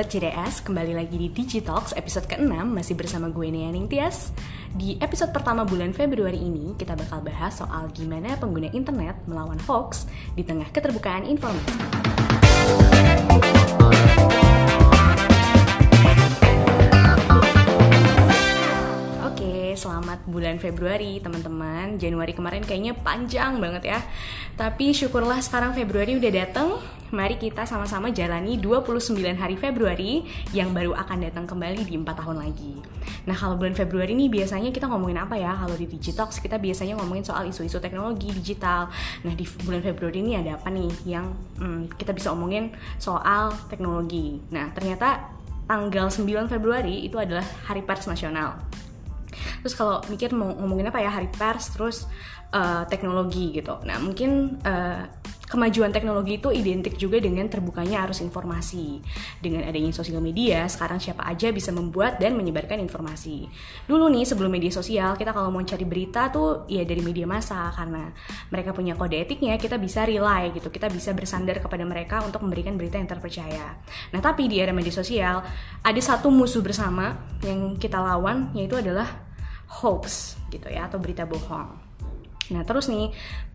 Sobat JDS, kembali lagi di Digitalks episode ke-6 masih bersama gue Nea Ningtyas. Di episode pertama bulan Februari ini, kita bakal bahas soal gimana pengguna internet melawan hoax di tengah keterbukaan informasi. Selamat bulan Februari teman-teman. Januari kemarin kayaknya panjang banget ya. Tapi syukurlah sekarang Februari udah datang. Mari kita sama-sama jalani 29 hari Februari yang baru akan datang kembali di 4 tahun lagi. Nah, kalau bulan Februari ini biasanya kita ngomongin apa ya? Kalau di Digitox kita biasanya ngomongin soal isu-isu teknologi digital. Nah, di bulan Februari ini ada apa nih yang hmm, kita bisa omongin soal teknologi. Nah, ternyata tanggal 9 Februari itu adalah Hari Pers Nasional. Terus kalau mikir mau ngomongin apa ya hari pers terus uh, teknologi gitu. Nah mungkin uh, kemajuan teknologi itu identik juga dengan terbukanya arus informasi. Dengan adanya sosial media, sekarang siapa aja bisa membuat dan menyebarkan informasi. Dulu nih sebelum media sosial, kita kalau mau cari berita tuh ya dari media massa karena mereka punya kode etiknya, kita bisa rely gitu. Kita bisa bersandar kepada mereka untuk memberikan berita yang terpercaya. Nah, tapi di era media sosial ada satu musuh bersama yang kita lawan yaitu adalah hoax gitu ya atau berita bohong. Nah terus nih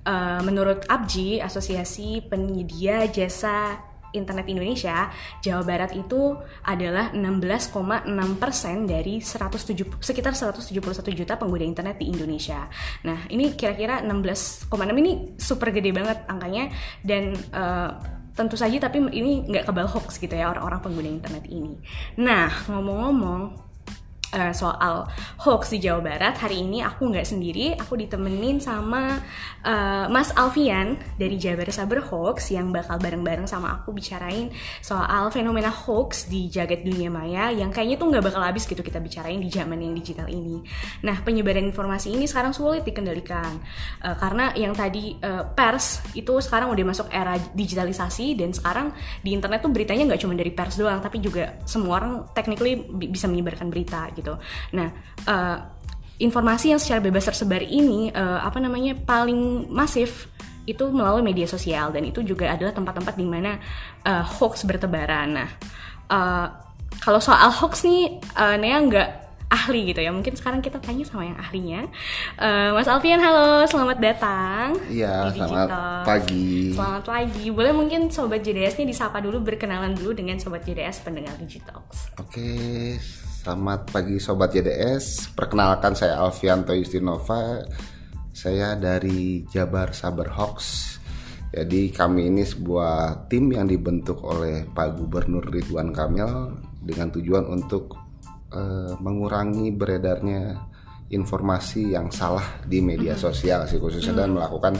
uh, menurut ABJI Asosiasi Penyedia Jasa Internet Indonesia, Jawa Barat itu adalah 16,6 persen dari 107, sekitar 171 juta pengguna internet di Indonesia. Nah ini kira-kira 16,6 ini super gede banget angkanya dan uh, tentu saja tapi ini nggak kebal hoax gitu ya orang-orang pengguna internet ini. Nah ngomong-ngomong uh, soal hoax di Jawa Barat hari ini aku nggak sendiri. Aku ditemenin sama uh, Mas Alfian dari Jabar Saber Hoax yang bakal bareng-bareng sama aku bicarain soal fenomena hoax di jagat dunia maya yang kayaknya tuh nggak bakal habis gitu kita bicarain di zaman yang digital ini. Nah penyebaran informasi ini sekarang sulit dikendalikan uh, karena yang tadi uh, pers itu sekarang udah masuk era digitalisasi dan sekarang di internet tuh beritanya nggak cuma dari pers doang tapi juga semua orang technically bisa menyebarkan berita gitu gitu. Nah, uh, informasi yang secara bebas tersebar ini uh, apa namanya paling masif itu melalui media sosial dan itu juga adalah tempat-tempat di mana uh, hoax bertebaran. Nah, uh, kalau soal hoax nih, uh, Nea nggak ahli gitu ya. Mungkin sekarang kita tanya sama yang ahlinya. Uh, Mas Alfian, halo, selamat datang. Iya, selamat pagi. Selamat pagi. Boleh mungkin sobat JDS nih disapa dulu, berkenalan dulu dengan sobat JDS pendengar Digital. Oke, Selamat pagi Sobat JDS Perkenalkan saya Alfianto Justinova Saya dari Jabar Sabar Hoax Jadi kami ini sebuah tim yang dibentuk oleh Pak Gubernur Ridwan Kamil Dengan tujuan untuk uh, mengurangi beredarnya informasi yang salah di media sosial sih khususnya dan melakukan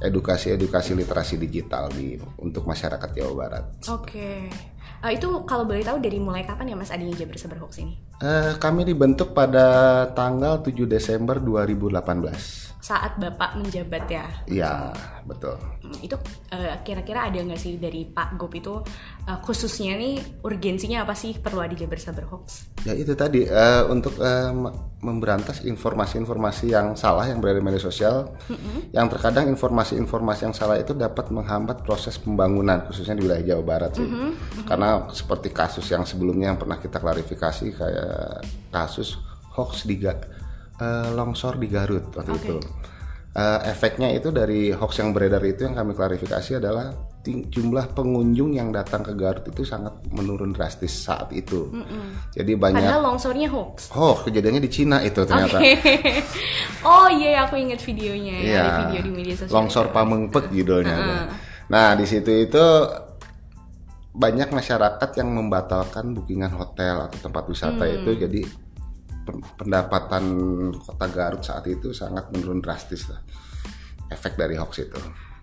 edukasi-edukasi literasi digital di untuk masyarakat Jawa Barat. Oke. Okay. Uh, itu kalau boleh tahu dari mulai kapan ya Mas Adinya Jabar Sabar Hoax ini? Uh, kami dibentuk pada tanggal 7 Desember 2018 saat Bapak menjabat ya? Iya, betul. Hmm, itu kira kira-kira ada nggak sih dari Pak Gop itu uh, khususnya nih urgensinya apa sih perlu ada Jabar Sabar Hoax? Ya itu tadi uh, untuk uh, memberantas informasi-informasi yang salah yang berada di media sosial, mm-hmm. yang terkadang informasi-informasi yang salah itu dapat menghambat proses pembangunan khususnya di wilayah Jawa Barat sih. Mm-hmm. Mm-hmm. Karena seperti kasus yang sebelumnya yang pernah kita klarifikasi kayak kasus hoax di uh, longsor di Garut waktu okay. itu. Uh, efeknya itu dari hoax yang beredar itu yang kami klarifikasi adalah jumlah pengunjung yang datang ke Garut itu sangat menurun drastis saat itu. Mm -mm. Jadi banyak. Padahal longsornya hoax. Oh, kejadiannya di Cina itu ternyata. Okay. oh iya, aku ingat videonya ya, yeah. video di media sosial. Longsor Pamengpek judulnya. Uh -uh. Nah di situ itu banyak masyarakat yang membatalkan bookingan hotel atau tempat wisata hmm. itu jadi pendapatan kota Garut saat itu sangat menurun drastis lah efek dari hoax itu.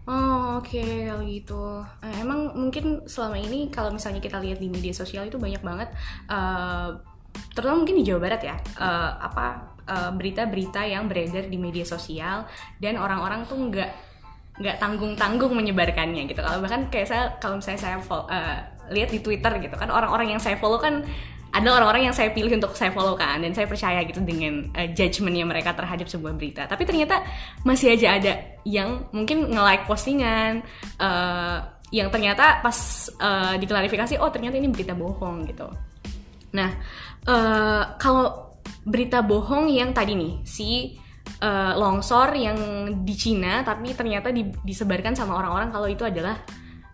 Oh oke okay, kalau gitu. Nah, emang mungkin selama ini kalau misalnya kita lihat di media sosial itu banyak banget, uh, terutama mungkin di Jawa Barat ya, uh, apa berita-berita uh, yang beredar di media sosial dan orang-orang tuh nggak nggak tanggung-tanggung menyebarkannya gitu. Kalau bahkan kayak saya kalau misalnya saya follow, uh, lihat di Twitter gitu kan orang-orang yang saya follow kan ada orang-orang yang saya pilih untuk saya follow kan dan saya percaya gitu dengan uh, judgementnya mereka terhadap sebuah berita. Tapi ternyata masih aja ada yang mungkin nge-like postingan uh, yang ternyata pas uh, diklarifikasi oh ternyata ini berita bohong gitu. Nah uh, kalau berita bohong yang tadi nih si uh, longsor yang di Cina tapi ternyata di, disebarkan sama orang-orang kalau itu adalah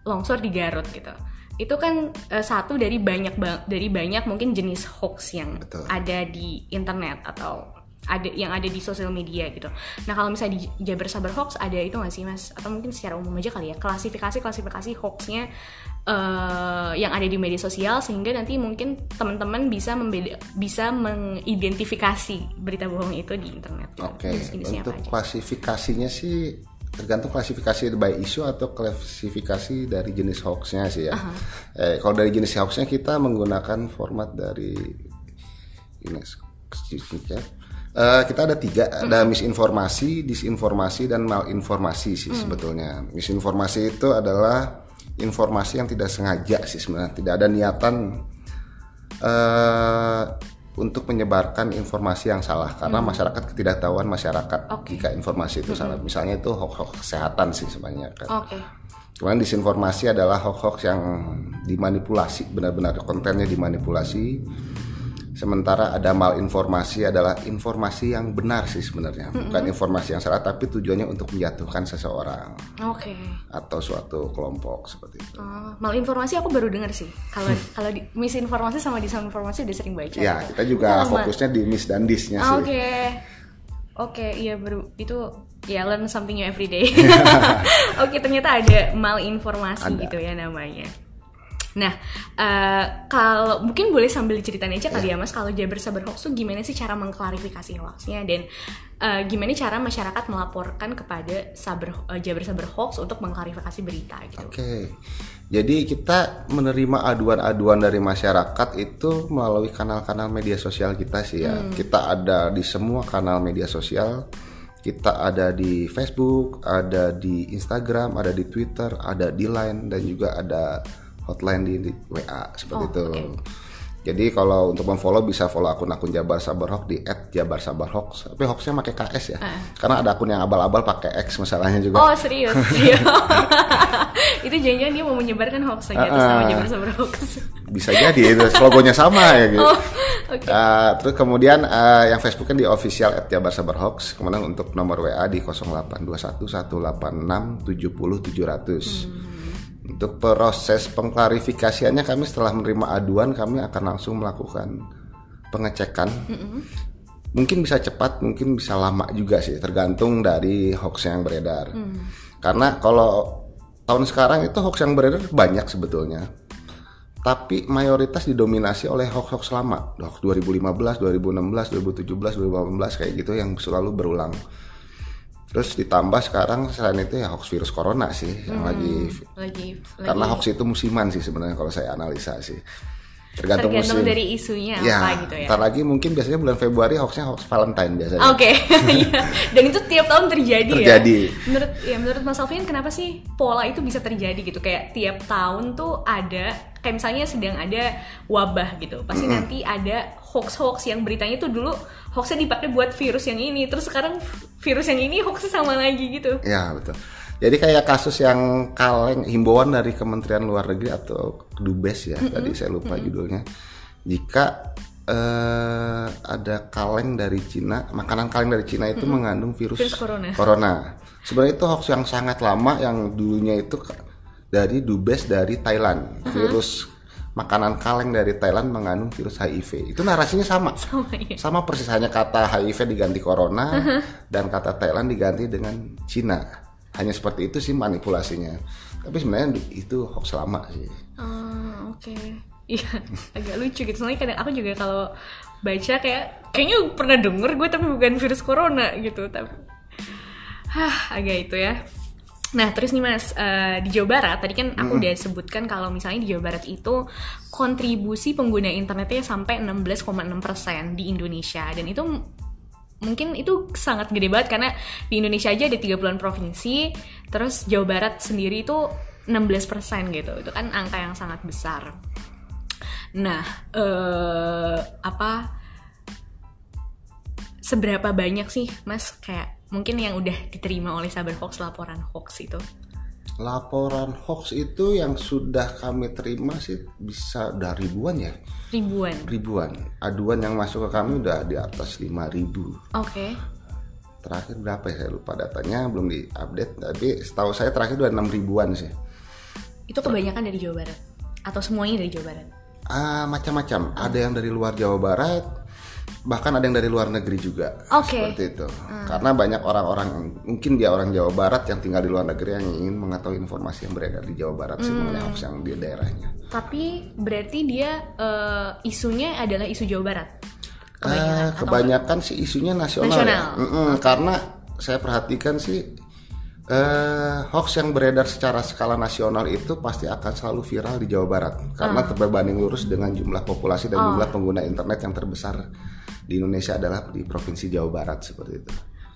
longsor di Garut gitu itu kan uh, satu dari banyak dari banyak mungkin jenis hoax yang Betul. ada di internet atau ada yang ada di sosial media gitu. Nah kalau misalnya di Jabar Sabar Hoax ada itu nggak sih mas? Atau mungkin secara umum aja kali ya klasifikasi klasifikasi hoaxnya uh, yang ada di media sosial sehingga nanti mungkin teman-teman bisa membeda bisa mengidentifikasi berita bohong itu di internet. Oke. Okay. Untuk klasifikasinya sih tergantung klasifikasi by isu atau klasifikasi dari jenis hoaxnya sih ya. Uh -huh. eh, kalau dari jenis hoaxnya kita menggunakan format dari ini ya Uh, kita ada tiga, ada misinformasi, disinformasi, dan malinformasi sih hmm. sebetulnya. Misinformasi itu adalah informasi yang tidak sengaja sih sebenarnya, tidak ada niatan uh, untuk menyebarkan informasi yang salah karena hmm. masyarakat ketidaktahuan masyarakat okay. jika informasi itu hmm. salah. Misalnya itu hoax-hoax kesehatan sih sebenarnya kan. Okay. Kemudian disinformasi adalah hoax-hoax yang dimanipulasi, benar-benar kontennya dimanipulasi Sementara ada malinformasi adalah informasi yang benar sih sebenarnya, mm-hmm. bukan informasi yang salah, tapi tujuannya untuk menjatuhkan seseorang, okay. atau suatu kelompok seperti itu. Uh, malinformasi aku baru dengar sih. Kalau kalau misinformasi sama disinformasi udah sering baca. Ya, kita juga oh, fokusnya di mis dan disnya sih. Oke, okay. oke, okay, iya baru itu ya learn something new every day. oke, okay, ternyata ada malinformasi ada. gitu ya namanya. Nah, uh, kalau mungkin boleh sambil diceritain aja kali ya Mas, kalau Jabar Sabar Hoax tuh gimana sih cara mengklarifikasi hoaxnya dan uh, gimana cara masyarakat melaporkan kepada Sabar uh, Jabar Sabar Hoax untuk mengklarifikasi berita gitu. Oke. Okay. Jadi kita menerima aduan-aduan dari masyarakat itu melalui kanal-kanal media sosial kita sih ya. Hmm. Kita ada di semua kanal media sosial kita ada di Facebook, ada di Instagram, ada di Twitter, ada di Line dan juga ada hotline di, di WA seperti oh, itu. Okay. Jadi kalau untuk memfollow bisa follow akun-akun Jabar Sabar Hoax di @jabarsabarhoax. Tapi hoaxnya pakai KS ya. Uh. Karena ada akun yang abal-abal pakai X masalahnya juga. Oh, serius. Iya. itu jangan-jangan dia mau menyebarkan hoax aja uh, sama Jabar Sabar Hoax. Bisa jadi itu logonya sama ya gitu. Oh, okay. uh, terus kemudian uh, yang Facebook kan di official @jabarsabarhoax. Kemudian untuk nomor WA di 0821 186 70 700. Hmm. Untuk proses pengklarifikasiannya kami setelah menerima aduan kami akan langsung melakukan pengecekan. Mm -hmm. Mungkin bisa cepat, mungkin bisa lama juga sih, tergantung dari hoax yang beredar. Mm. Karena kalau tahun sekarang itu hoax yang beredar banyak sebetulnya. Tapi mayoritas didominasi oleh hoax-hoax lama. Hoax 2015, 2016, 2017, 2018 kayak gitu yang selalu berulang Terus ditambah sekarang selain itu ya hoax virus corona sih hmm, yang lagi, lagi karena hoax itu musiman sih sebenarnya kalau saya analisa sih. Tergantung, Tergantung musim. dari isunya ya, apa gitu ya. Ntar lagi mungkin biasanya bulan Februari hoaxnya hoax Valentine biasanya. Oke, okay. Iya. dan itu tiap tahun terjadi, ya. terjadi. ya. Menurut ya menurut Mas Alvin kenapa sih pola itu bisa terjadi gitu kayak tiap tahun tuh ada kayak misalnya sedang ada wabah gitu pasti mm -hmm. nanti ada hoax hoax yang beritanya tuh dulu hoaxnya dipakai buat virus yang ini terus sekarang virus yang ini hoaxnya sama lagi gitu ya betul jadi kayak kasus yang kaleng himbauan dari Kementerian Luar Negeri atau Dubes ya mm -hmm. tadi saya lupa mm -hmm. judulnya jika uh, ada kaleng dari Cina makanan kaleng dari Cina itu mm -hmm. mengandung virus, virus corona. corona sebenarnya itu hoax yang sangat lama yang dulunya itu dari dubes dari Thailand. Uh-huh. Virus makanan kaleng dari Thailand mengandung virus HIV. Itu narasinya sama. Sama, iya. sama persis hanya kata HIV diganti corona uh-huh. dan kata Thailand diganti dengan Cina. Hanya seperti itu sih manipulasinya. Tapi sebenarnya itu hoax lama sih. Oh, oke. Okay. Iya, agak lucu gitu. Soalnya kadang aku juga kalau baca kayak kayaknya pernah denger gue tapi bukan virus corona gitu. Tapi Hah, agak itu ya. Nah, terus nih Mas, uh, di Jawa Barat tadi kan aku mm. udah sebutkan kalau misalnya di Jawa Barat itu kontribusi pengguna internetnya sampai 16,6% di Indonesia dan itu mungkin itu sangat gede banget karena di Indonesia aja ada 30-an provinsi, terus Jawa Barat sendiri itu 16% gitu. Itu kan angka yang sangat besar. Nah, uh, apa seberapa banyak sih Mas kayak mungkin yang udah diterima oleh Sabar Hoax laporan hoax itu? laporan hoax itu yang sudah kami terima sih bisa dari ribuan ya? Ribuan? Ribuan. Aduan yang masuk ke kami udah di atas 5000 oke. Okay. terakhir berapa ya? Saya lupa datanya belum diupdate. Tapi setahu saya terakhir udah enam ribuan sih. Itu kebanyakan dari Jawa Barat? Atau semuanya dari Jawa Barat? Ah macam-macam. Ada yang dari luar Jawa Barat bahkan ada yang dari luar negeri juga okay. seperti itu hmm. karena banyak orang-orang mungkin dia orang Jawa Barat yang tinggal di luar negeri yang ingin mengetahui informasi yang beredar di Jawa Barat hmm. sih mengenai hoax yang di daerahnya tapi berarti dia uh, isunya adalah isu Jawa Barat kebanyakan, uh, kebanyakan sih isunya nasional, ya. nasional. ya mm -mm, okay. karena saya perhatikan sih Uh, hoax yang beredar secara skala nasional itu pasti akan selalu viral di Jawa Barat karena uh. terbanding lurus dengan jumlah populasi dan oh. jumlah pengguna internet yang terbesar di Indonesia adalah di provinsi Jawa Barat seperti itu.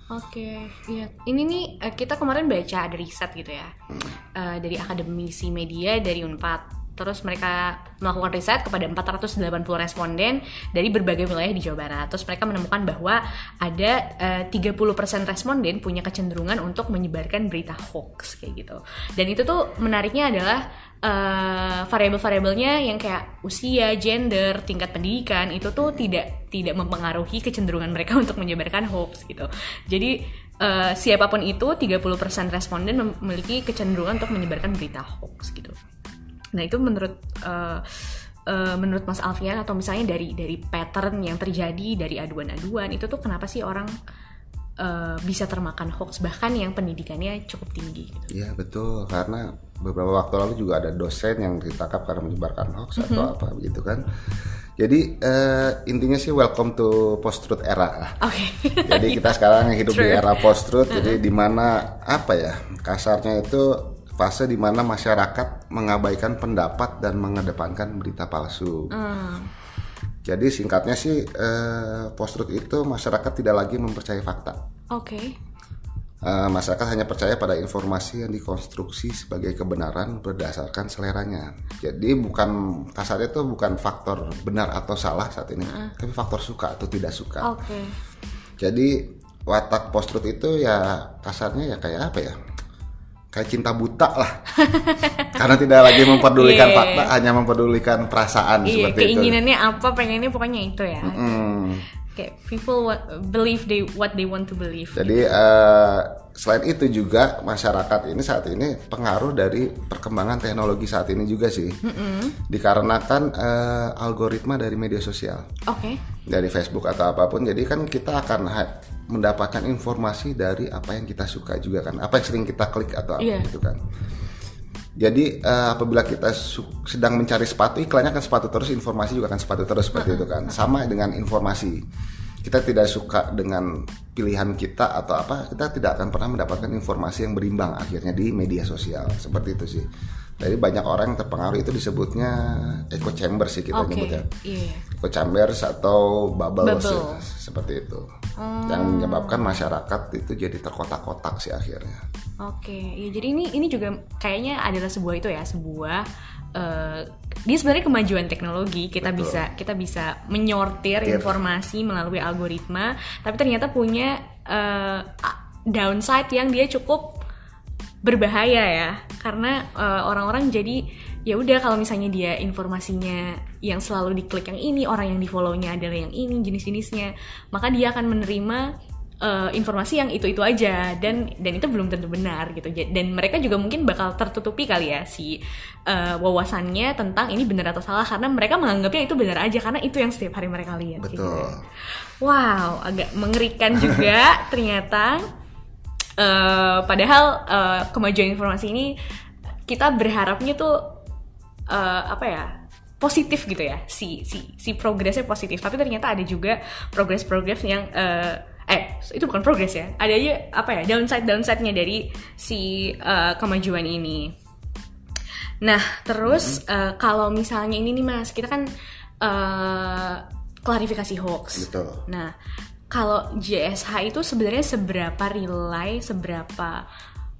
Oke, okay, iya. Ini nih eh, kita kemarin baca ada riset gitu ya hmm. uh, dari akademisi media dari Unpad Terus mereka melakukan riset kepada 480 responden dari berbagai wilayah di Jawa Barat. Terus mereka menemukan bahwa ada eh, uh, 30% responden punya kecenderungan untuk menyebarkan berita hoax kayak gitu. Dan itu tuh menariknya adalah uh, variabel-variabelnya yang kayak usia, gender, tingkat pendidikan itu tuh tidak tidak mempengaruhi kecenderungan mereka untuk menyebarkan hoax gitu. Jadi uh, siapa pun itu 30% responden memiliki kecenderungan untuk menyebarkan berita hoax gitu. Nah itu menurut uh, uh, menurut Mas Alfian atau misalnya dari dari pattern yang terjadi dari aduan-aduan itu tuh kenapa sih orang uh, bisa termakan hoax bahkan yang pendidikannya cukup tinggi? Gitu. Iya betul karena beberapa waktu lalu juga ada dosen yang ditangkap karena menyebarkan hoax mm -hmm. atau apa begitu kan. Jadi uh, intinya sih welcome to post truth era. Oke. Okay. jadi kita sekarang hidup True. di era post truth. Jadi di mana apa ya kasarnya itu fase di mana masyarakat mengabaikan pendapat dan mengedepankan berita palsu. Mm. Jadi singkatnya sih eh, post truth itu masyarakat tidak lagi mempercayai fakta. Oke. Okay. Eh, masyarakat hanya percaya pada informasi yang dikonstruksi sebagai kebenaran berdasarkan seleranya. Jadi bukan kasarnya itu bukan faktor benar atau salah saat ini, mm. tapi faktor suka atau tidak suka. Oke. Okay. Jadi watak post truth itu ya kasarnya ya kayak apa ya? Kayak cinta buta lah karena tidak lagi memperdulikan yeah. fakta hanya memperdulikan perasaan yeah, seperti keinginannya itu keinginannya apa pengennya pokoknya itu ya mm -hmm. kayak people what, believe they what they want to believe jadi uh, selain itu juga masyarakat ini saat ini pengaruh dari perkembangan teknologi saat ini juga sih mm -hmm. dikarenakan uh, algoritma dari media sosial oke okay. dari Facebook atau apa pun jadi kan kita akan mendapatkan informasi dari apa yang kita suka juga kan apa yang sering kita klik atau apa yeah. gitu kan jadi uh, apabila kita sedang mencari sepatu iklannya kan sepatu terus informasi juga kan sepatu terus seperti itu kan sama dengan informasi kita tidak suka dengan pilihan kita atau apa kita tidak akan pernah mendapatkan informasi yang berimbang akhirnya di media sosial seperti itu sih jadi banyak orang yang terpengaruh itu disebutnya echo chamber sih kita okay. nyebutnya yeah. echo chambers atau bubble, bubble. seperti itu hmm. yang menyebabkan masyarakat itu jadi terkotak-kotak sih akhirnya. Oke, okay. ya, jadi ini ini juga kayaknya adalah sebuah itu ya sebuah uh, dia sebenarnya kemajuan teknologi kita Betul. bisa kita bisa menyortir yeah. informasi melalui algoritma, tapi ternyata punya uh, downside yang dia cukup berbahaya ya karena uh, orang-orang jadi ya udah kalau misalnya dia informasinya yang selalu diklik yang ini orang yang di follownya adalah yang ini jenis-jenisnya maka dia akan menerima uh, informasi yang itu itu aja. Dan dan itu belum tentu benar gitu. Dan mereka juga mungkin bakal tertutupi kali ya si uh, wawasannya tentang ini benar atau salah karena mereka menganggapnya itu benar aja karena itu yang setiap hari mereka lihat betul. Gitu. wow agak mengerikan juga ternyata. Uh, padahal uh, kemajuan informasi ini kita berharapnya tuh uh, apa ya positif gitu ya. Si si si progresnya positif. Tapi ternyata ada juga progres-progres yang uh, eh itu bukan progres ya. Ada aja apa ya downside downside-nya dari si uh, kemajuan ini. Nah terus mm -hmm. uh, kalau misalnya ini nih mas kita kan uh, klarifikasi hoax. Betul. nah kalau JSH itu sebenarnya seberapa relay seberapa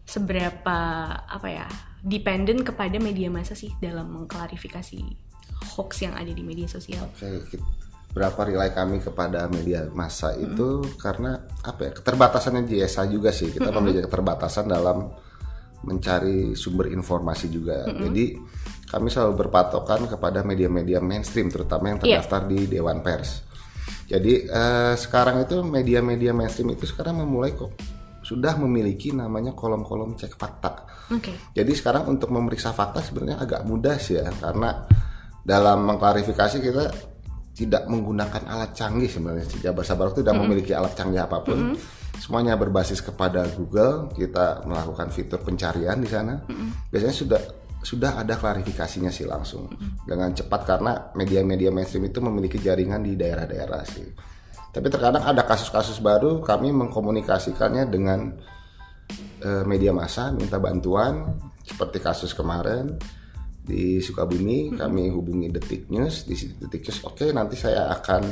seberapa apa ya dependent kepada media massa sih dalam mengklarifikasi hoax yang ada di media sosial. Oke, berapa relay kami kepada media massa itu karena apa ya keterbatasannya JSA juga sih kita mm -hmm. memiliki keterbatasan dalam mencari sumber informasi juga. Jadi kami selalu berpatokan kepada media-media mainstream terutama yang Iya. terdaftar di Dewan Pers. Jadi eh, sekarang itu media-media mainstream itu sekarang memulai kok sudah memiliki namanya kolom-kolom cek fakta. Oke. Jadi sekarang untuk memeriksa fakta sebenarnya agak mudah sih ya karena dalam mengklarifikasi kita tidak menggunakan alat canggih sebenarnya. Jabar Sabar itu tidak memiliki alat canggih apa pun. Semuanya berbasis kepada Google. Kita melakukan fitur pencarian di sana. Biasanya sudah sudah ada klarifikasinya sih langsung dengan cepat karena media-media mainstream itu memiliki jaringan di daerah-daerah sih. Tapi terkadang ada kasus-kasus baru kami mengkomunikasikannya dengan eh, media massa minta bantuan seperti kasus kemarin di Sukabumi kami hubungi Detik News di Detik News oke nanti saya akan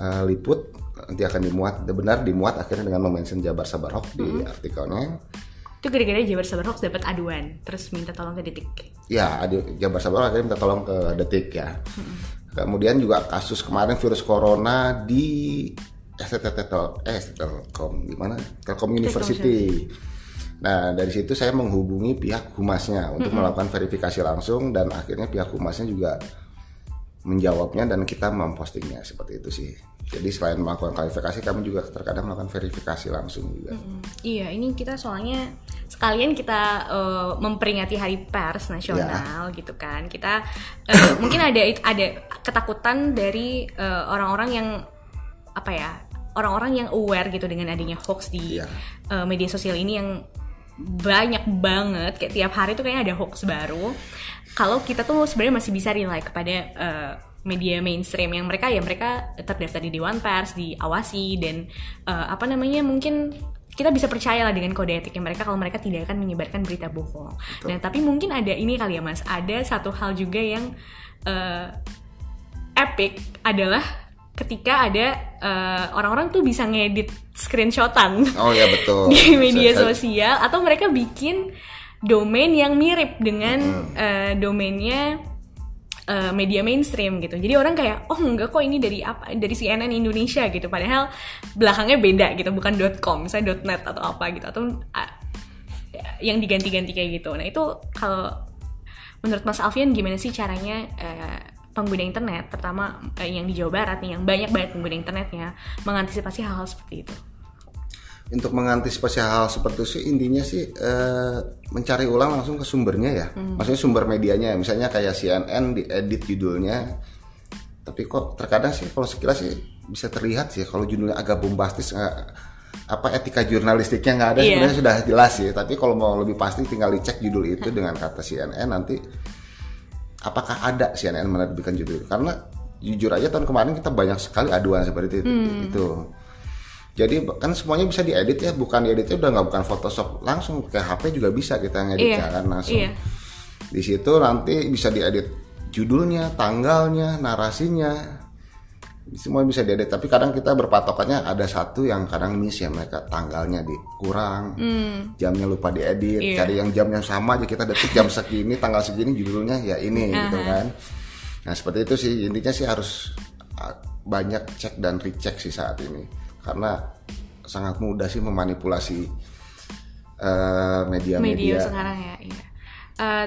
eh, liput nanti akan dimuat benar dimuat akhirnya dengan memention Jabar Sabar Hoax di artikelnya. Itu gara-gara Jabar Sabar Hoax dapat aduan, terus minta tolong ke Detik. ya Jabar Sabar Hoax akhirnya minta tolong ke Detik ya kemudian juga kasus kemarin virus corona di STT Tel- eh Telkom gimana? Telkom University. Nah dari situ saya menghubungi pihak humasnya untuk melakukan verifikasi langsung dan akhirnya pihak humasnya juga menjawabnya dan kita mempostingnya seperti itu sih. Jadi selain melakukan klarifikasi kami juga terkadang melakukan verifikasi langsung juga. Iya, ini kita soalnya sekalian kita eh, memperingati Hari Pers Nasional gitu kan. Kita eh, mungkin ada ada ketakutan dari eh, orang-orang yang apa ya? Orang-orang yang aware gitu dengan adanya hoax di Iya. eh, media sosial ini yang banyak banget kayak tiap hari tuh kayaknya ada hoax baru. Kalau kita tuh sebenarnya masih bisa rely kepada eh, media mainstream yang mereka ya mereka terdaftar di Dewan Pers, diawasi dan eh, apa namanya mungkin kita bisa percaya lah dengan kode etiknya mereka kalau mereka tidak akan menyebarkan berita bohong. Nah tapi mungkin ada ini kali ya mas, ada satu hal juga yang eh, epic adalah ketika ada eh, orang-orang tuh bisa ngedit screenshotan Oh ya betul. di media sosial atau mereka bikin domain yang mirip dengan eh, domainnya eh, media mainstream gitu. Jadi orang kayak oh enggak kok ini dari apa dari CNN Indonesia gitu. Padahal belakangnya beda gitu, bukan .com, misalnya .net atau apa gitu atau ah, yang diganti-ganti kayak gitu. Nah, itu kalau menurut Mas Alfian gimana sih caranya eh, pengguna internet, terutama eh, yang di Jawa Barat nih yang banyak banget pengguna internetnya mengantisipasi hal-hal seperti itu? Untuk mengantisipasi hal seperti itu sih intinya sih eh, mencari ulang langsung ke sumbernya ya. Maksudnya sumber medianya, misalnya kayak CNN diedit judulnya. Tapi kok terkadang sih kalau sekilas sih bisa terlihat sih kalau judulnya agak bombastis apa etika jurnalistiknya nggak ada Iya. sebenarnya sudah jelas sih. Tapi kalau mau lebih pasti tinggal dicek judul itu dengan kata CNN nanti apakah ada CNN menerbitkan judul itu. karena jujur aja tahun kemarin kita banyak sekali aduan seperti itu. itu. Jadi kan semuanya bisa diedit ya, bukan dieditnya udah nggak bukan Photoshop langsung ke HP juga bisa kita ngeditnya Iya, kan langsung. iya. Di situ nanti bisa diedit judulnya, tanggalnya, narasinya, semua bisa diedit. Tapi kadang kita berpatokannya ada satu yang kadang miss ya mereka tanggalnya dikurang, jamnya lupa diedit. Iya. cari yang jam yang sama aja kita detik jam segini, tanggal segini judulnya ya ini gitu kan. Nah seperti itu sih intinya sih harus uh, banyak cek dan recheck sih saat ini karena sangat mudah sih memanipulasi uh, media-media. media sekarang ya iya. Eh,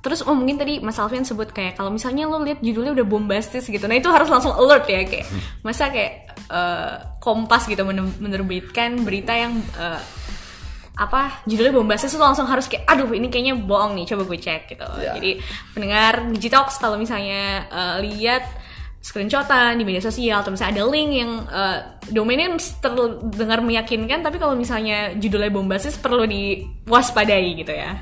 terus oh mungkin tadi Mas Alfian sebut kayak kalau misalnya lo lihat judulnya udah bombastis gitu nah itu harus langsung alert ya kayak masa kayak eh, Kompas gitu men- menerbitkan berita yang eh, apa judulnya bombastis itu langsung harus kayak aduh ini kayaknya bohong nih coba gue cek gitu Iya. jadi pendengar Digitox kalau misalnya eh, lihat screenshotan di media sosial atau misalnya ada link yang eh, domainnya terdengar meyakinkan tapi kalau misalnya judulnya bombastis perlu diwaspadai gitu ya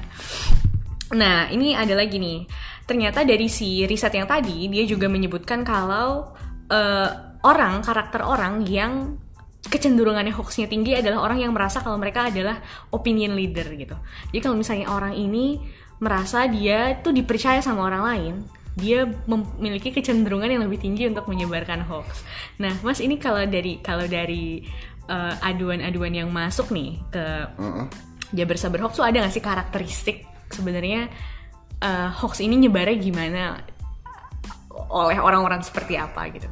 Nah, ini ada lagi nih. Ternyata dari si riset yang tadi, dia juga menyebutkan kalau eh, orang, karakter orang yang kecenderungannya hoaxnya tinggi adalah orang yang merasa kalau mereka adalah opinion leader gitu. Jadi kalau misalnya orang ini merasa dia tuh dipercaya sama orang lain, dia memiliki kecenderungan yang lebih tinggi untuk menyebarkan hoax. Nah, Mas ini kalau dari kalau dari eh, aduan-aduan yang masuk nih ke Jabar Sabar Hoax tuh ada gak sih karakteristik sebenarnya eh, hoax ini nyebarnya gimana? Oleh orang-orang seperti apa gitu?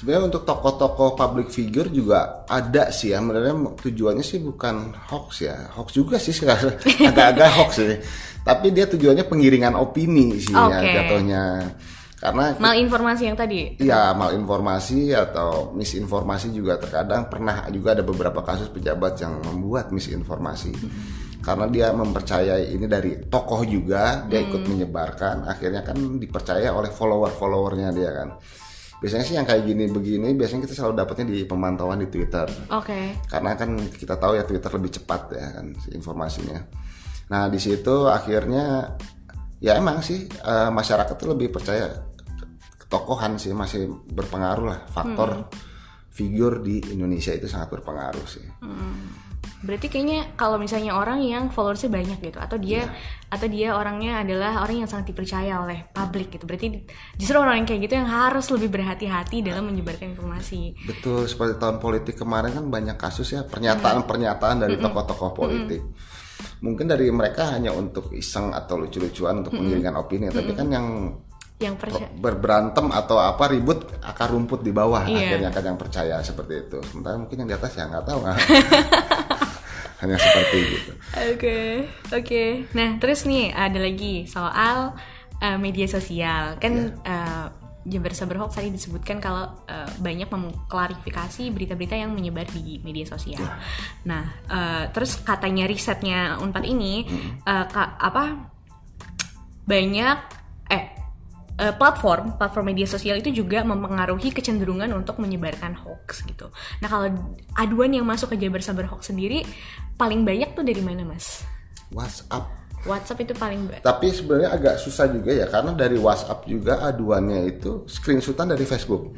sebenarnya untuk tokoh-tokoh public figure juga ada sih ya. Sebenarnya tujuannya sih bukan hoax ya. Hoax juga sih sekarang agak-agak hoax sih. Tapi dia tujuannya penggiringan opini sih ya Oke. jatuhnya. Karena Malinformasi yang tadi. Ya malinformasi atau misinformasi juga terkadang pernah juga ada beberapa kasus pejabat yang membuat misinformasi karena dia mempercayai ini dari tokoh juga dia ikut menyebarkan akhirnya kan dipercaya oleh follower followernya dia kan biasanya sih yang kayak gini begini biasanya kita selalu dapatnya di pemantauan di Twitter Oke. karena kan kita tahu ya Twitter lebih cepat ya kan informasinya. Nah di situ akhirnya ya emang sih eh, masyarakat tuh lebih percaya ketokohan sih masih berpengaruh lah faktor figur di Indonesia itu sangat berpengaruh sih. Berarti kayaknya kalau misalnya orang yang followersnya banyak gitu atau dia atau dia orangnya adalah orang yang sangat dipercaya oleh publik gitu. Berarti justru orang yang kayak gitu yang harus lebih berhati-hati dalam menyebarkan informasi. Betul seperti tahun politik kemarin kan banyak kasus ya pernyataan-pernyataan dari tokoh-tokoh politik. Mungkin dari mereka hanya untuk iseng atau lucu-lucuan untuk menggiringkan opini, tapi kan yang Yang percaya berberantem atau apa ribut akar rumput di bawah Iya. akhirnya kan yang percaya seperti itu sementara mungkin yang di atas ya nggak tahu. hanya seperti gitu Oke, oke. Nah, terus nih ada lagi soal uh, media sosial. Kan uh, Jember Hoax tadi disebutkan kalau uh, banyak mengklarifikasi berita-berita yang menyebar di media sosial. Nah, uh, terus katanya risetnya Unpad ini uh, ka- apa banyak eh eh, platform platform media sosial itu juga mempengaruhi kecenderungan untuk menyebarkan hoax gitu. Nah kalau aduan yang masuk ke Jabar Sabar Hoax sendiri paling banyak tuh dari mana mas? WhatsApp WhatsApp itu paling banyak. tapi sebenarnya agak susah juga ya karena dari WhatsApp juga aduannya itu screenshotan dari Facebook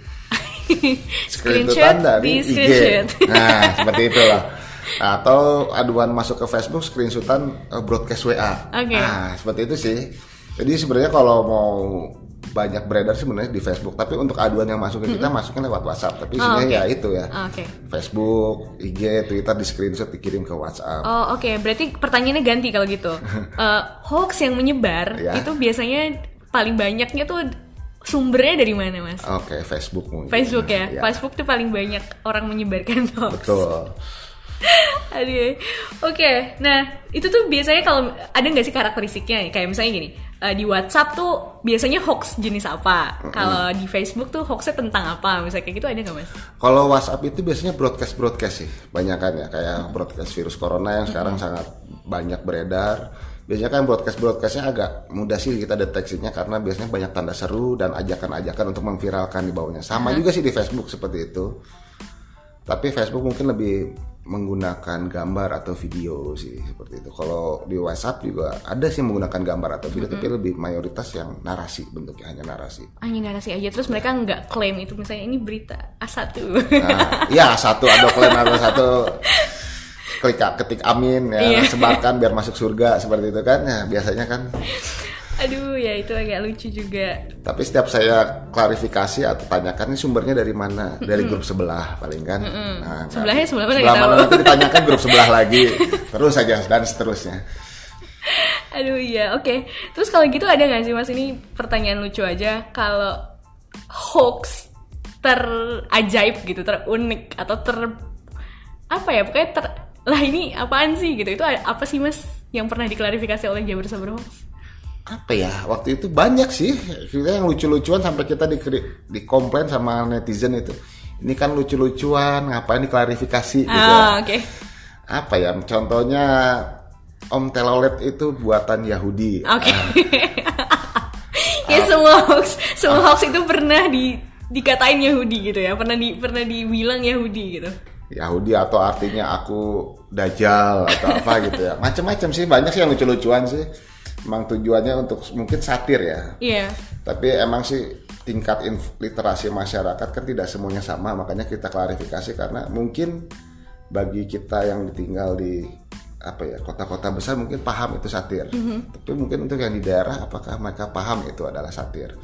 Screenshot di IG nah seperti itulah atau aduan masuk ke Facebook screenshotan eh, broadcast WA Oke. nah seperti itu sih jadi sebenarnya kalau mau banyak beredar sih sebenarnya di Facebook tapi untuk aduan yang masuk ke kita masuknya lewat WhatsApp tapi Oh, sebenarnya oke. ya itu ya Oke. Facebook, IG, Twitter di screenshot dikirim ke WhatsApp Oh oke, berarti pertanyaannya ganti kalau gitu. Eh, hoax yang menyebar Ya. itu biasanya paling banyaknya tuh sumbernya dari mana mas? Oke, Facebook mungkin. Facebook ya? Ya, Facebook tuh paling banyak orang menyebarkan hoax. Betul. Aduh. Oke, nah itu tuh biasanya kalau ada nggak sih karakteristiknya? Kayak misalnya gini, eh, di WhatsApp tuh biasanya hoax jenis apa? Kalau di Facebook tuh hoaxnya tentang apa? Misalnya kayak gitu ada nggak mas? Kalau WhatsApp itu biasanya broadcast broadcast sih, banyak kan ya kayak broadcast virus corona yang sekarang sangat banyak beredar. Biasanya kan broadcast broadcastnya agak mudah sih kita deteksinya karena biasanya banyak tanda seru dan ajakan-ajakan untuk memviralkan di bawahnya. Sama juga sih di Facebook seperti itu. Tapi Facebook mungkin lebih menggunakan gambar atau video sih seperti itu. Kalau di WhatsApp juga ada sih menggunakan gambar atau video, tapi lebih mayoritas yang narasi bentuknya hanya narasi. Hanya narasi aja, terus mereka nggak klaim itu misalnya ini berita A1 Nah, ya satu ada klaim atau satu klik ketik amin ya Iya. sebarkan biar masuk surga seperti itu kan ya biasanya kan Aduh ya itu agak lucu juga. Tapi setiap saya klarifikasi atau tanyakan ini sumbernya dari mana? Dari grup sebelah paling kan? Nah, Sebelahnya sebelah mana sebelah mana nanti ditanyakan grup sebelah lagi. Terus saja dan seterusnya. Aduh iya. Oke. Terus kalau gitu ada nggak sih mas ini pertanyaan lucu aja? Kalau hoax terajaib gitu, terunik atau ter apa ya pokoknya ter lah ini apaan sih gitu? Itu apa sih mas yang pernah diklarifikasi oleh Jabar Sabar Hoax? Apa ya? Waktu itu banyak sih. Kita yang lucu-lucuan sampai kita di dikomplain sama netizen itu ini kan lucu-lucuan ngapain diklarifikasi? Gitu Ah oke. Apa ya? Contohnya Om Telolet itu buatan Yahudi. Oke. Ah. ya semua hoax semua hoax itu pernah di dikatain Yahudi gitu ya. Pernah di pernah dibilang Yahudi gitu Yahudi atau artinya aku dajjal atau apa gitu ya. Macam-macam sih banyak sih yang lucu-lucuan sih. Emang tujuannya untuk mungkin satir ya. Iya. Tapi emang sih tingkat literasi masyarakat kan tidak semuanya sama makanya kita klarifikasi karena mungkin bagi kita yang tinggal di apa ya kota-kota besar mungkin paham itu satir. Tapi mungkin untuk yang di daerah apakah mereka paham itu adalah satir?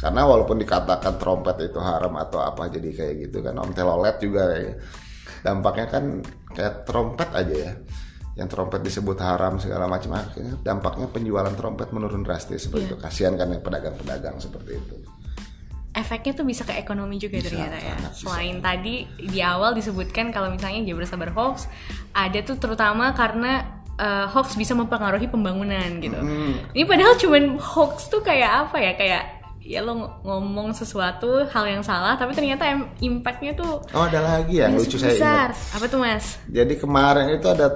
Karena walaupun dikatakan trompet itu haram atau apa jadi kayak gitu kan om telolet juga kayak dampaknya kan kayak trompet aja ya yang trompet disebut haram segala macam akhirnya dampaknya penjualan trompet menurun drastis seperti itu kasihan kan pedagang-pedagang seperti itu efeknya tuh bisa ke ekonomi juga Bisa, ternyata ya. bisa. Selain tadi di awal disebutkan kalau misalnya Jabar Sabar hoax, ada tuh terutama karena eh, hoax bisa mempengaruhi pembangunan gitu. Hmm. Ini padahal cuman hoax tuh kayak apa ya? Kayak ya lo ng- ngomong sesuatu hal yang salah, tapi ternyata impactnya tuh Oh ada lagi yang lucu saya besar. ingat. Apa tuh mas? Jadi kemarin itu ada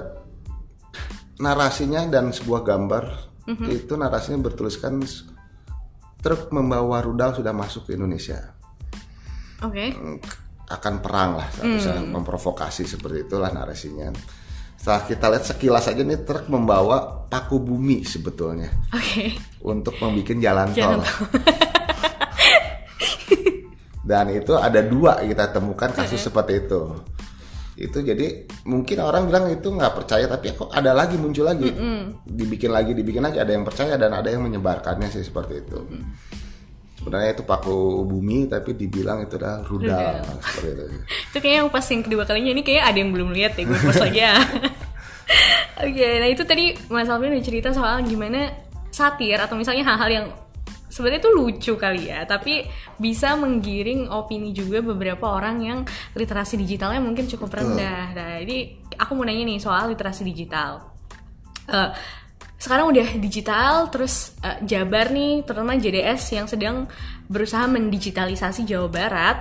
narasinya dan sebuah gambar Mhm. itu narasinya bertuliskan truk membawa rudal sudah masuk ke Indonesia Oke. akan perang lah seharusnya Hmm. memprovokasi seperti itulah narasinya. Setelah kita lihat sekilas aja nih truk membawa paku bumi sebetulnya Oke. untuk membuat jalan Jalan tol. Dan itu ada dua kita temukan kasus seperti itu. Itu jadi mungkin orang bilang itu nggak percaya tapi kok ada lagi muncul lagi, dibikin lagi dibikin lagi ada yang percaya dan ada yang menyebarkannya sih seperti itu. Sebenarnya itu paku bumi tapi dibilang itu adalah rudal, seperti itu. itu kayaknya yang pas yang kedua kalinya. Ini kayak ada yang belum lihat ya gue post lagi ya. Oke nah itu tadi Mas Alvin udah cerita soal gimana satir atau misalnya hal-hal yang sebenarnya itu lucu kali ya tapi bisa menggiring opini juga beberapa orang yang literasi digitalnya mungkin cukup rendah. Nah jadi aku mau nanya nih soal literasi digital. Eh, sekarang udah digital terus eh, Jabar nih terutama JDS yang sedang berusaha mendigitalisasi Jawa Barat.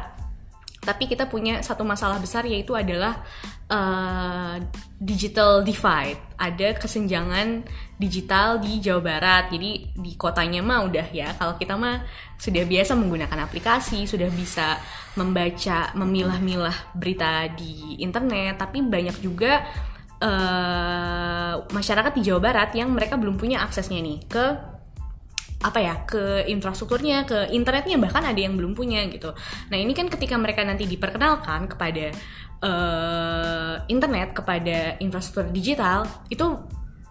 Tapi kita punya satu masalah besar yaitu adalah eh, digital divide. Ada kesenjangan digital di Jawa Barat. Jadi di kotanya mah udah ya. Kalau kita mah sudah biasa menggunakan aplikasi sudah bisa membaca memilah-milah berita di internet. Tapi banyak juga eh, masyarakat di Jawa Barat yang mereka belum punya aksesnya nih ke apa ya ke infrastrukturnya ke internetnya bahkan ada yang belum punya gitu. Nah ini kan ketika mereka nanti diperkenalkan kepada eh, internet kepada infrastruktur digital itu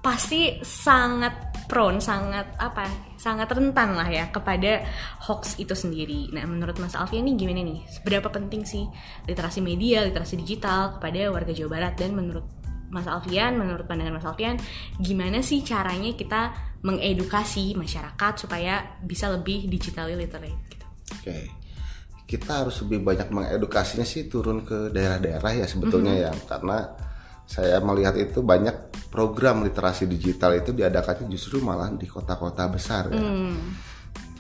pasti sangat prone sangat apa sangat rentan lah ya kepada hoax itu sendiri. Nah menurut Mas Alfian ini gimana nih? Seberapa penting sih literasi media literasi digital kepada warga Jawa Barat dan menurut Mas Alfian, menurut pandangan Mas Alfian, gimana sih caranya kita mengedukasi masyarakat supaya bisa lebih digitally literate gitu? Oke. Kita harus lebih banyak mengedukasinya sih turun ke daerah-daerah ya sebetulnya ya karena saya melihat itu banyak program literasi digital itu diadakannya justru malah di kota-kota besar ya.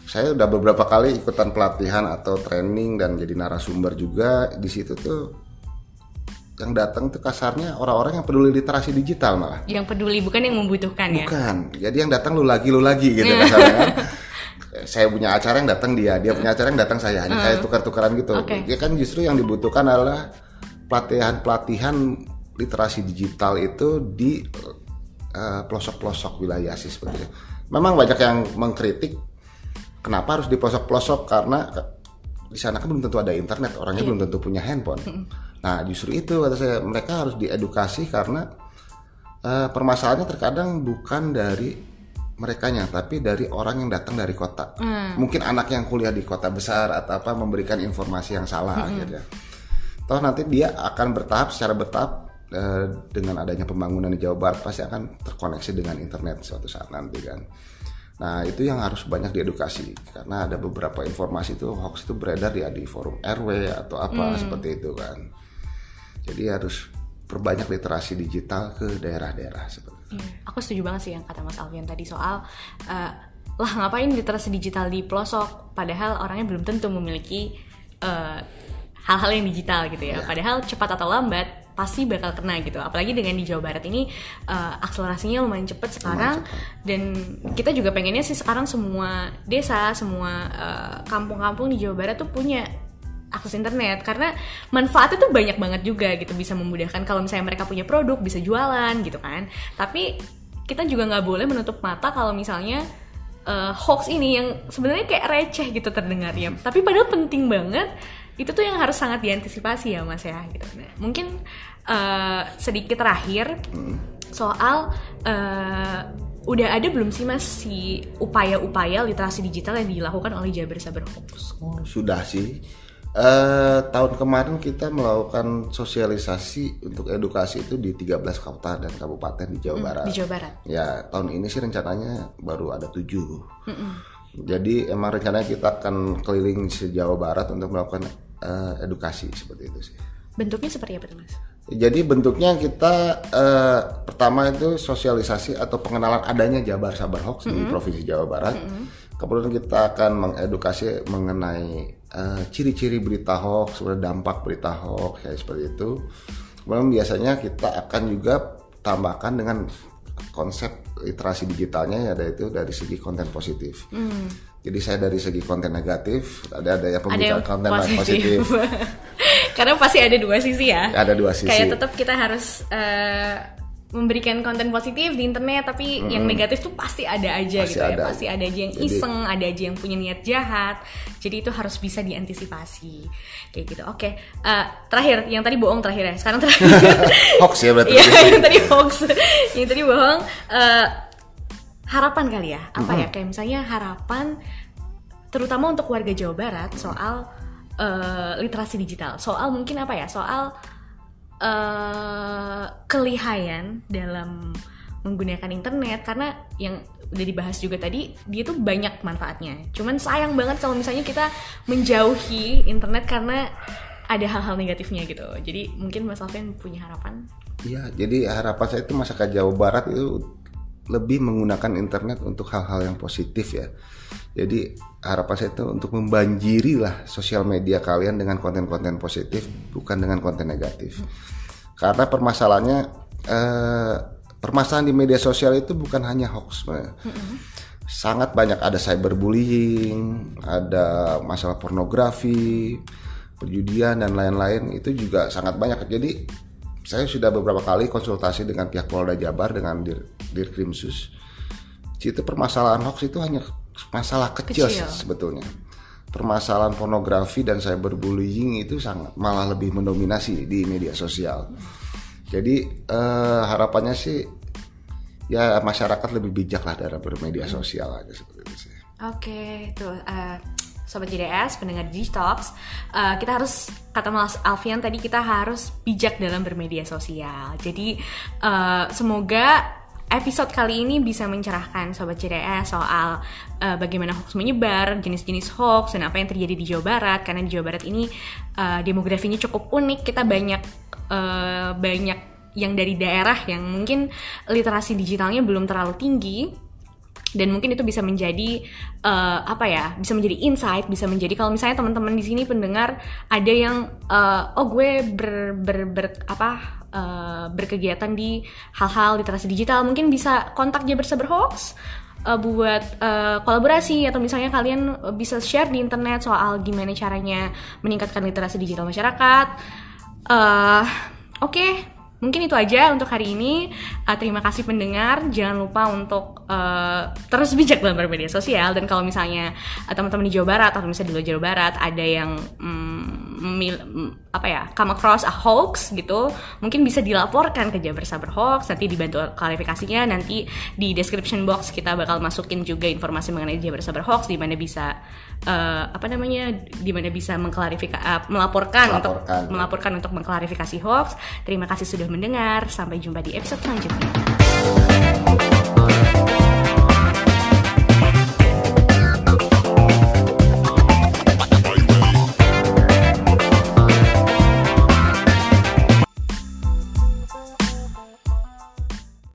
Saya udah beberapa kali ikutan pelatihan atau training dan jadi narasumber juga di situ tuh yang datang tuh kasarnya orang-orang yang peduli literasi digital malah. Yang peduli bukan yang membutuhkan ya? Bukan. Jadi yang datang lu lagi lu lagi gitu kasarnya kan. saya punya acara yang datang dia, dia punya acara yang datang saya. Hanya kayak tukar-tukaran gitu. Oke. Dia kan justru yang dibutuhkan adalah pelatihan-pelatihan literasi digital itu di eh, pelosok-pelosok wilayah sih seperti itu. Memang banyak yang mengkritik kenapa harus di pelosok-pelosok karena di sana kan belum tentu ada internet, orangnya belum tentu punya handphone. Nah, justru itu kata saya mereka harus diedukasi karena eh, permasalahannya terkadang bukan dari merekanya tapi dari orang yang datang dari kota. Mungkin anak yang kuliah di kota besar atau apa memberikan informasi yang salah akhirnya. Toh nanti dia akan bertahap secara bertahap eh, dengan adanya pembangunan di Jawa Barat pasti akan terkoneksi dengan internet suatu saat nanti kan. Nah itu yang harus banyak diedukasi karena ada beberapa informasi itu hoax itu beredar ya di forum RW atau apa seperti itu kan. Jadi harus perbanyak literasi digital ke daerah-daerah seperti itu. Iya, Aku setuju banget sih yang kata Mas Alfian tadi soal eh, lah ngapain literasi digital di pelosok padahal orangnya belum tentu memiliki eh, hal-hal yang digital gitu ya. Padahal cepat atau lambat pasti bakal kena gitu. Apalagi dengan di Jawa Barat ini eh, akselerasinya lumayan cepat sekarang dan kita juga pengennya sih sekarang semua desa, semua eh, kampung-kampung di Jawa Barat tuh punya akses internet. Karena manfaatnya tuh banyak banget juga gitu bisa memudahkan. Kalau misalnya mereka punya produk bisa jualan gitu kan. Tapi kita juga nggak boleh menutup mata kalau misalnya eh, hoax ini yang sebenarnya kayak receh gitu terdengarnya tapi padahal penting banget itu tuh yang harus sangat diantisipasi ya mas ya gitu. Nah, mungkin eh, sedikit terakhir soal eh, udah ada belum sih mas si upaya-upaya literasi digital yang dilakukan oleh Jabar Sabar Hoax? Oh, sudah sih. Eh, tahun kemarin kita melakukan sosialisasi untuk edukasi itu di 13 kota dan kabupaten di Jawa Barat. di Jawa Barat Ya, tahun ini sih rencananya baru ada tujuh. Jadi emang rencananya kita akan keliling se-Jawa Barat untuk melakukan uh, edukasi seperti itu sih. Bentuknya seperti apa tuh mas? Jadi bentuknya kita uh, pertama itu sosialisasi atau pengenalan adanya Jabar Sabar Hoax mm -hmm. di Provinsi Jawa Barat. Mm -hmm. Kemudian kita akan mengedukasi mengenai ciri ciri-ciri berita hoax, dampak berita hoax kayak seperti itu. Kemudian biasanya kita akan juga tambahkan dengan konsep literasi digitalnya ya itu dari segi konten positif. Hmm. Jadi saya dari segi konten negatif, ada ada yang pembicara konten positif. positif. Karena pasti ada dua sisi ya. Ada dua sisi. Kayak tetap kita harus uh, memberikan konten positif di internet tapi mm-hmm. yang negatif tuh pasti ada aja pasti gitu ya. ada. ya pasti ada aja yang jadi, iseng ada aja yang punya niat jahat jadi itu harus bisa diantisipasi kayak gitu oke okay. uh, eh, terakhir yang tadi bohong terakhir ya sekarang terakhir hoax ya berarti ya, yang tadi hoax yang tadi bohong uh, harapan kali ya apa mm-hmm. ya kayak misalnya harapan terutama untuk warga Jawa Barat soal uh, literasi digital soal mungkin apa ya soal uh, kelihayan dalam menggunakan internet karena yang udah dibahas juga tadi dia tuh banyak manfaatnya. Cuman sayang banget kalau misalnya kita menjauhi internet karena ada hal-hal negatifnya gitu. Jadi mungkin Mas Alvin punya harapan? Iya, jadi harapan saya itu masyarakat Jawa Barat itu lebih menggunakan internet untuk hal-hal yang positif ya. Jadi harapan saya itu untuk membanjiri lah sosial media kalian dengan konten-konten positif, bukan dengan konten negatif. Karena permasalahannya eh, permasalahan di media sosial itu bukan hanya hoax, sangat banyak ada cyberbullying, ada masalah pornografi, perjudian dan lain-lain itu juga sangat banyak. Jadi saya sudah beberapa kali konsultasi dengan pihak Polda Jabar dengan Dir, Dirkrimsus. Itu permasalahan hoax itu hanya masalah kecil, kecil. sebetulnya. Permasalahan pornografi dan cyberbullying itu sangat malah lebih mendominasi di media sosial. Jadi eh, harapannya sih ya masyarakat lebih bijak lah dalam bermedia sosial aja seperti itu sih. Oke, tuh uh, sobat JDS, pendengar Digitox, uh, kita harus kata Mas Alfian tadi kita harus bijak dalam bermedia sosial. Jadi uh, semoga episode kali ini bisa mencerahkan sobat JDS soal uh, bagaimana hoax menyebar, jenis-jenis hoax dan apa yang terjadi di Jawa Barat karena di Jawa Barat ini uh, demografinya cukup unik. Kita banyak uh, banyak yang dari daerah yang mungkin literasi digitalnya belum terlalu tinggi dan mungkin itu bisa menjadi uh, apa ya bisa menjadi insight bisa menjadi kalau misalnya teman-teman di sini pendengar ada yang uh, oh gue ber, ber, ber apa uh, berkegiatan di hal-hal literasi digital mungkin bisa kontak Jabar Saber Hoax uh, buat uh, kolaborasi atau misalnya kalian bisa share di internet soal gimana caranya meningkatkan literasi digital masyarakat. Uh, oke. okay Mungkin itu aja untuk hari ini. Uh, terima kasih pendengar. Jangan lupa untuk uh, terus bijak dalam bermedia sosial. Dan kalau misalnya uh, teman-teman di Jawa Barat atau misalnya di luar Jawa Barat ada yang um, mil, apa ya come across a hoax gitu, mungkin bisa dilaporkan ke Jabar Sabar Hoax. Nanti dibantu klarifikasinya. Nanti di description box kita bakal masukin juga informasi mengenai Jabar Sabar Hoax di mana bisa uh, apa namanya di mana bisa mengklarifikasi uh, melaporkan, melaporkan untuk melaporkan untuk mengklarifikasi hoax. Terima kasih sudah mendengar. Sampai jumpa di episode selanjutnya.